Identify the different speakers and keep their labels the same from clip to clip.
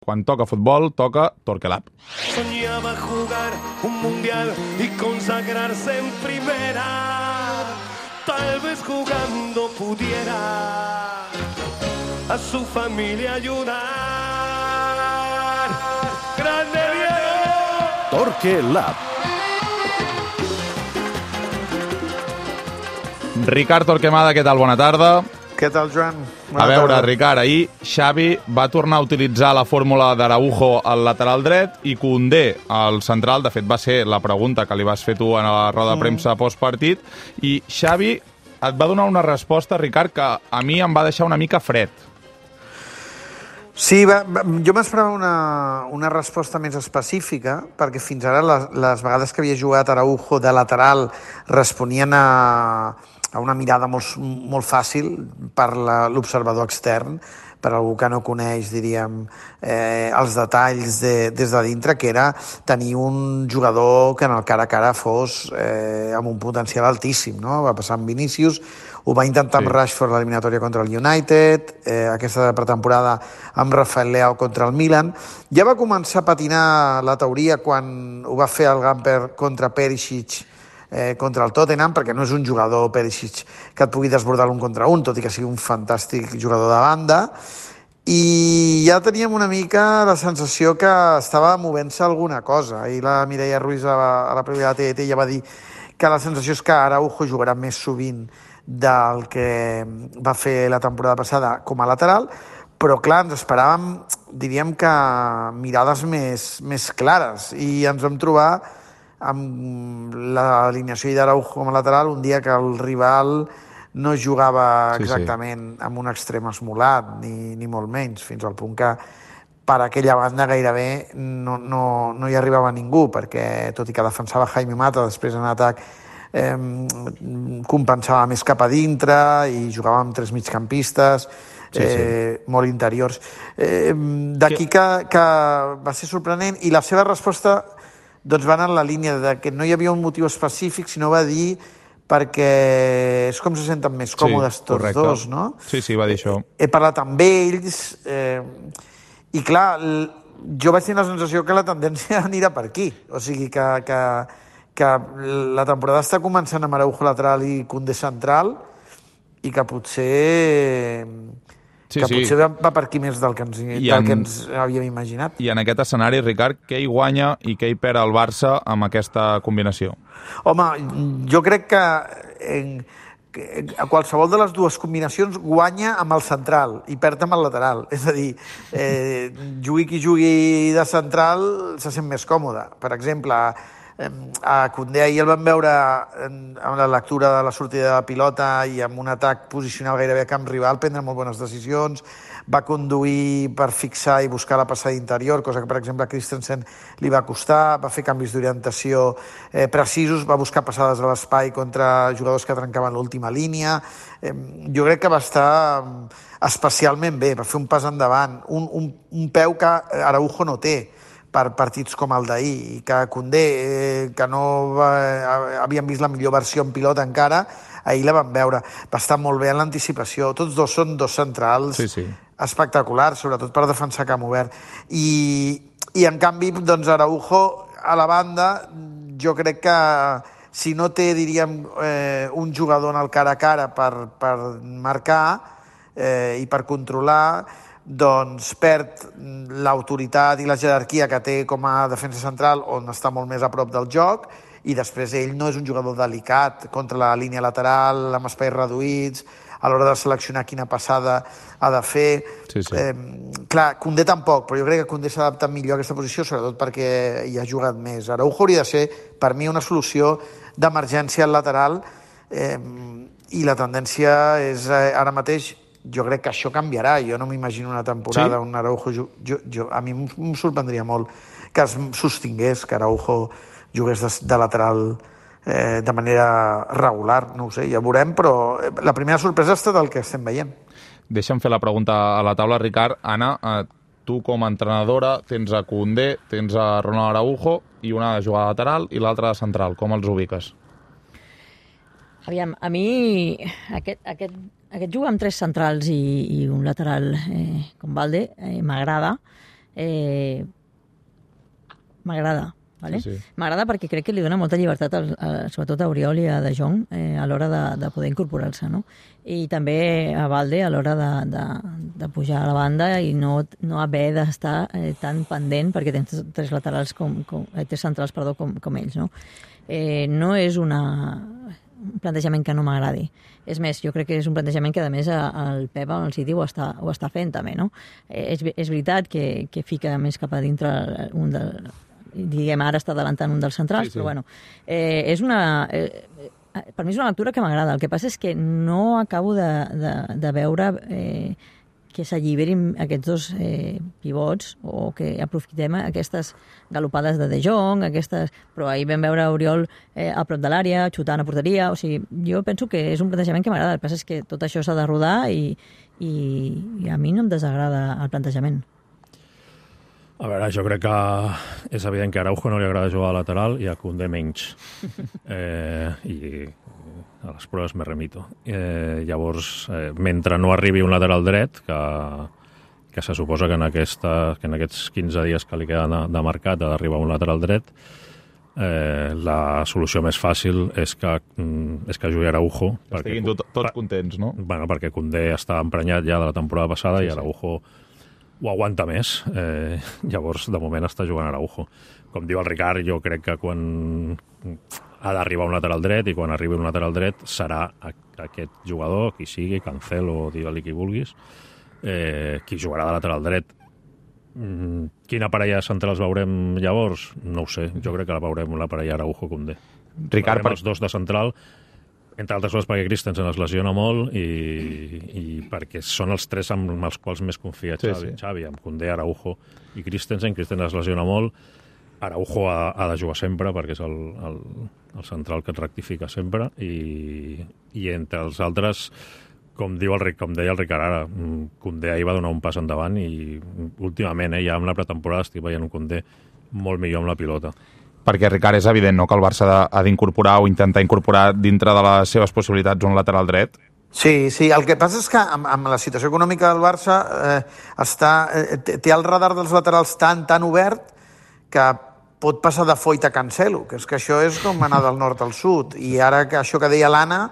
Speaker 1: Quan toca futbol, toca Torquelab.
Speaker 2: Soñaba jugar un mundial y consagrarse en primera. Tal vez jugando pudiera a su familia ayudar. ¡Grande Diego!
Speaker 3: Torque Lab.
Speaker 1: Ricard Torquemada, què tal? Bona tarda.
Speaker 4: Què tal, Joan?
Speaker 1: A veure, Ricard, ahir Xavi va tornar a utilitzar la fórmula d'Araujo al lateral dret i Condé al central. De fet, va ser la pregunta que li vas fer tu a la roda de premsa postpartit. I Xavi et va donar una resposta, Ricard, que a mi em va deixar una mica fred.
Speaker 4: Sí, va, va, jo m'esperava una, una resposta més específica, perquè fins ara les, les vegades que havia jugat Araujo de lateral responien a, a una mirada molt, molt fàcil per l'observador extern, per algú que no coneix, diríem, eh, els detalls de, des de dintre, que era tenir un jugador que en el cara a cara fos eh, amb un potencial altíssim, no? Va passar amb Vinícius, ho va intentar
Speaker 1: Sí.
Speaker 4: amb Rashford l'eliminatòria contra el United, eh, aquesta pretemporada amb Rafael Leao contra el Milan. Ja va començar a patinar la teoria quan ho va fer el Gamper contra Perisic eh, contra el Tottenham, perquè no és un jugador Perisic que et pugui desbordar l'un contra un, tot i que sigui un fantàstic jugador de banda. I ja teníem una mica la sensació que estava movent-se alguna cosa. I la Mireia Ruiz a la, a la prèvia de TET ja va dir que la sensació és que Araujo jugarà més sovint del que va fer la temporada passada com a lateral, però clar, ens esperàvem, diríem que mirades més, més clares i ens vam trobar amb l'alineació d'Araujo com a lateral un dia que el rival no jugava
Speaker 1: Sí, sí.
Speaker 4: exactament amb un extrem esmolat, ni, ni molt menys, fins al punt que per aquella banda gairebé no, no, no hi arribava ningú, perquè tot i que defensava Jaime Mata, després en atac eh, compensava més cap a dintre i jugava amb tres migcampistes,
Speaker 1: Sí, sí.
Speaker 4: eh, molt interiors. Eh, D'aquí que, que va ser sorprenent i la seva resposta doncs va anar en la línia de que no hi havia un motiu específic, sinó va dir perquè és com se senten més còmodes
Speaker 1: sí,
Speaker 4: tots
Speaker 1: correcte.
Speaker 4: dos, no?
Speaker 1: Sí, sí, va dir això.
Speaker 4: he parlat amb ells eh, i clar, jo vaig tenir la sensació que la tendència anirà per aquí. O sigui que, que, que la temporada està començant amb Araujo lateral i Condé central i que potser
Speaker 1: Sí,
Speaker 4: que
Speaker 1: sí.
Speaker 4: potser va, per aquí més del que ens,
Speaker 1: I
Speaker 4: del
Speaker 1: en-
Speaker 4: que ens havíem imaginat.
Speaker 1: I en aquest escenari, Ricard, què hi guanya i què hi perd el Barça amb aquesta combinació?
Speaker 4: Home, jo crec que, en, a qualsevol de les dues combinacions guanya amb el central i perd amb el lateral. És a dir, eh, jugui qui jugui de central se sent més còmode. Per exemple, a Condé ahir el vam veure amb la lectura de la sortida de la pilota i amb un atac posicional gairebé a camp rival, prendre molt bones decisions, va conduir per fixar i buscar la passada interior, cosa que, per exemple, a Christensen li va costar, va fer canvis d'orientació eh, precisos, va buscar passades a l'espai contra jugadors que trencaven l'última línia. Eh, jo crec que va estar especialment bé, va fer un pas endavant, un, un, un peu que Araujo no té per partits com el d'ahir, i que Condé, eh, que no va, havíem vist la millor versió en pilota encara, ahir la vam veure. Va estar molt bé en l'anticipació. Tots dos són dos centrals
Speaker 1: Sí, sí.
Speaker 4: espectaculars, sobretot per defensar camp obert. I, i en canvi, doncs, Araujo, a la banda, jo crec que si no té, diríem, eh, un jugador en el cara a cara per, per marcar eh, i per controlar, doncs perd l'autoritat i la jerarquia que té com a defensa central on està molt més a prop del joc i després ell no és un jugador delicat contra la línia lateral, amb espais reduïts, a l'hora de seleccionar quina passada ha de fer.
Speaker 1: Sí, sí.
Speaker 4: Eh, clar, Condé tampoc, però jo crec que Condé s'adapta millor a aquesta posició, sobretot perquè hi ha jugat més. Araujo hauria de ser, per mi, una solució d'emergència al lateral eh, i la tendència és eh, ara mateix jo crec que això canviarà. Jo no m'imagino una temporada
Speaker 1: Sí?
Speaker 4: on Araujo... Jo, jo, a mi em sorprendria molt que es sostingués, que Araujo jugués de, de lateral eh, de manera regular, no ho sé, ja veurem, però eh, la primera sorpresa ha estat el que estem veient.
Speaker 1: Deixa'm fer la pregunta a la taula, Ricard. Anna, eh, tu com a entrenadora tens a Condé, tens a Ronald Araujo i una de jugar lateral i l'altra de central. Com els ubiques?
Speaker 5: Aviam, a mi aquest, aquest, aquest jugar amb tres centrals i, i un lateral eh, com Valde eh, m'agrada. eh, m'agrada. Vale?
Speaker 1: Sí, sí.
Speaker 5: M'agrada perquè crec que li dona molta llibertat, al, a, sobretot a Oriol i a De Jong, eh, a l'hora de, de poder incorporar-se. No? I també a Valde a l'hora de, de, de pujar a la banda i no, no haver d'estar eh, tan pendent perquè tens tres laterals com, com eh, tres centrals perdó, com, com ells. No? Eh, no és una, un plantejament que no m'agradi. És més, jo crec que és un plantejament que, a més, el Pep al City ho està, ho està fent, també, no? És, és veritat que, que fica més cap a dintre un del... Diguem, ara està adelantant un dels centrals,
Speaker 1: Sí, sí.
Speaker 5: però bueno, eh, és una... Eh, per mi és una lectura que m'agrada. El que passa és que no acabo de, de, de veure eh, que s'alliberin aquests dos eh, pivots o que aprofitem aquestes galopades de De Jong, aquestes... però ahir vam veure Oriol eh, a prop de l'àrea, xutant a porteria, o sigui, jo penso que és un plantejament que m'agrada, el que passa és que tot això s'ha de rodar i, i, i a mi no em desagrada el plantejament.
Speaker 3: A veure, jo crec que és evident que a Araujo no li agrada jugar a lateral i a Koundé menys. Eh, I a les proves me remito. Eh, llavors, eh, mentre no arribi un lateral dret, que, que se suposa que en, aquesta, que en aquests 15 dies que li queden de, de mercat ha d'arribar un lateral dret, eh, la solució més fàcil és que, mm, és que jugui Araujo.
Speaker 1: Estiguin tot, tots contents, no?
Speaker 3: Bueno, perquè Koundé està emprenyat ja de la temporada passada sí, i Araujo ho aguanta més. Eh, llavors, de moment, està jugant Araujo. Com diu el Ricard, jo crec que quan ha d'arribar un lateral dret i quan arribi un lateral dret serà aquest jugador, qui sigui, Cancelo, digue-li qui vulguis, eh, qui jugarà de lateral dret. Mm, quina parella centrals veurem llavors? No ho sé. Jo crec que la veurem la parella Araujo-Condé.
Speaker 1: Ricard,
Speaker 3: Veurem
Speaker 1: per...
Speaker 3: els dos de central, entre altres coses perquè Christensen es lesiona molt i, i perquè són els tres amb els quals més confia
Speaker 1: Sí,
Speaker 3: Xavi,
Speaker 1: sí.
Speaker 3: Xavi amb Condé, Araujo i Christensen. Christensen es lesiona molt, Araujo ha, ha de jugar sempre perquè és el, el, el central que et rectifica sempre i, i entre els altres com, diu el, Ric- com deia el Ricard ara, mm, Condé ahir va donar un pas endavant i mm, últimament, eh, ja amb la pretemporada estic veient un Condé molt millor amb la pilota.
Speaker 1: perquè Ricard és evident no, que el Barça ha d'incorporar o intentar incorporar dintre de les seves possibilitats un lateral dret.
Speaker 4: Sí, sí, el que passa és que amb, amb la situació econòmica del Barça eh, està, eh, té, té el radar dels laterals tan, tan obert que pot passar de Foyt a Cancelo, que és que això és com anar del nord al sud. I ara que això que deia l'Anna,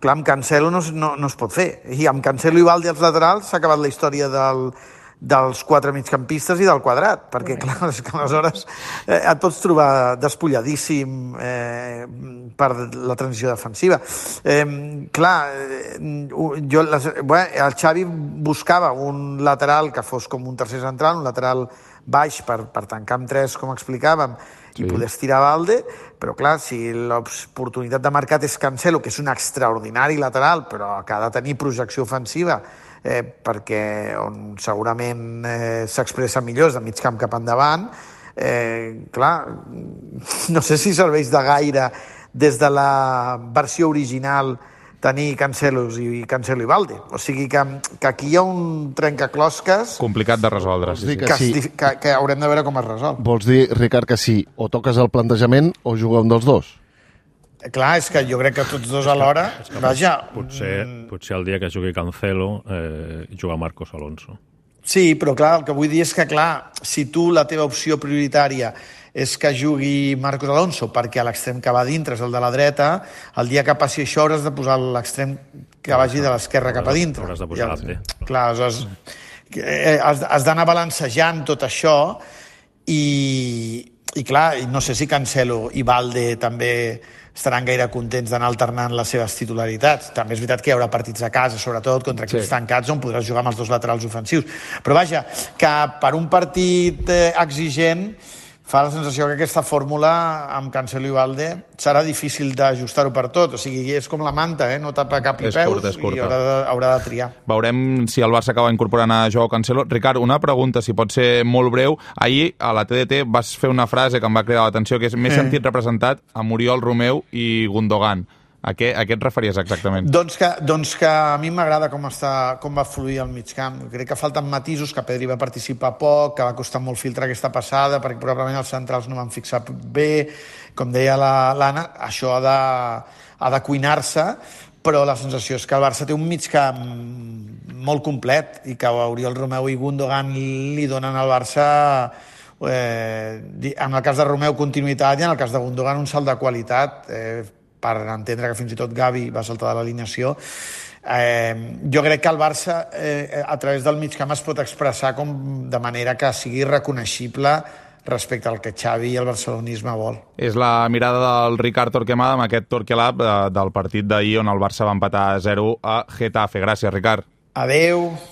Speaker 4: clar, amb Cancelo no, no, no es pot fer. I amb Cancelo i Valde als laterals s'ha acabat la història del, dels quatre migcampistes i del quadrat, perquè clar, és que aleshores eh, et pots trobar despulladíssim eh, per la transició defensiva. Eh, clar, eh, jo, les, bé, el Xavi buscava un lateral que fos com un tercer central, un lateral baix per, per tancar amb tres, com explicàvem, i
Speaker 1: Sí.
Speaker 4: poder estirar Valde, però clar, si l'oportunitat de mercat és Cancelo, que és un extraordinari lateral, però que ha de tenir projecció ofensiva, eh, perquè on segurament eh, s'expressa millor és de mig camp cap endavant, eh, clar, no sé si serveix de gaire des de la versió original tenir Cancelos i Cancelo i Valde. O sigui que, que aquí hi ha un trencaclosques
Speaker 1: Complicat de resoldre. Sí, sí.
Speaker 6: que
Speaker 4: que,
Speaker 6: sí.
Speaker 4: que, que haurem de veure com es resol.
Speaker 6: Vols dir, Ricard, que sí, o toques el plantejament o jugar un dels dos?
Speaker 4: Clar, és que jo crec que tots dos alhora... Vaja,
Speaker 3: Potser, potser el dia que jugui Cancelo eh, juga Marcos Alonso.
Speaker 4: Sí, però clar, el que vull dir és que, clar, si tu la teva opció prioritària és que jugui Marcos Alonso perquè a l'extrem que va dintre és el de la dreta, el dia que passi això hauràs de posar l'extrem que vagi de l'esquerra cap a dintre.
Speaker 3: Hauràs de posar l'Abde.
Speaker 4: Clar, aleshores, eh, has, has d'anar balancejant tot això i, i clar, no sé si Cancelo i Valde també estaran gaire contents d'anar alternant les seves titularitats. També és veritat que hi haurà partits a casa, sobretot contra equips
Speaker 1: Sí.
Speaker 4: sí. tancats, on podràs jugar amb els dos laterals ofensius. Però vaja, que per un partit eh, exigent fa la sensació que aquesta fórmula amb Cancelo i Valde serà difícil d'ajustar-ho per tot. O sigui, és com la manta, eh? no tapa cap i
Speaker 1: És
Speaker 4: peus
Speaker 1: curta, és curta.
Speaker 4: i haurà de, haurà de triar.
Speaker 1: Veurem si el Barça acaba incorporant a Joao Cancelo. Ricard, una pregunta, si pot ser molt breu. Ahir, a la TDT, vas fer una frase que em va cridar l'atenció, que és m'he sentit representat amb Oriol Romeu i Gundogan. A què, a què et referies exactament?
Speaker 4: Doncs que, doncs que a mi m'agrada com, està, com va fluir el mig camp. Crec que falten matisos, que Pedri va participar poc, que va costar molt filtrar aquesta passada, perquè probablement els centrals no van fixar bé. Com deia la- l'Anna, això ha de, ha de cuinar-se, però la sensació és que el Barça té un mig camp molt complet i que Oriol Romeu i Gundogan li donen al Barça eh, en el cas de Romeu continuïtat i en el cas de Gundogan un salt de qualitat eh, per entendre que fins i tot Gavi va saltar de l'alineació Eh, jo crec que el Barça eh, a través del mig camp es pot expressar com de manera que sigui reconeixible respecte al que Xavi i el barcelonisme vol.
Speaker 1: És la mirada del Ricard Torquemada amb aquest Torquelab eh, del partit d'ahir on el Barça va empatar a 0 a Getafe. Gràcies, Ricard.
Speaker 4: Adeu.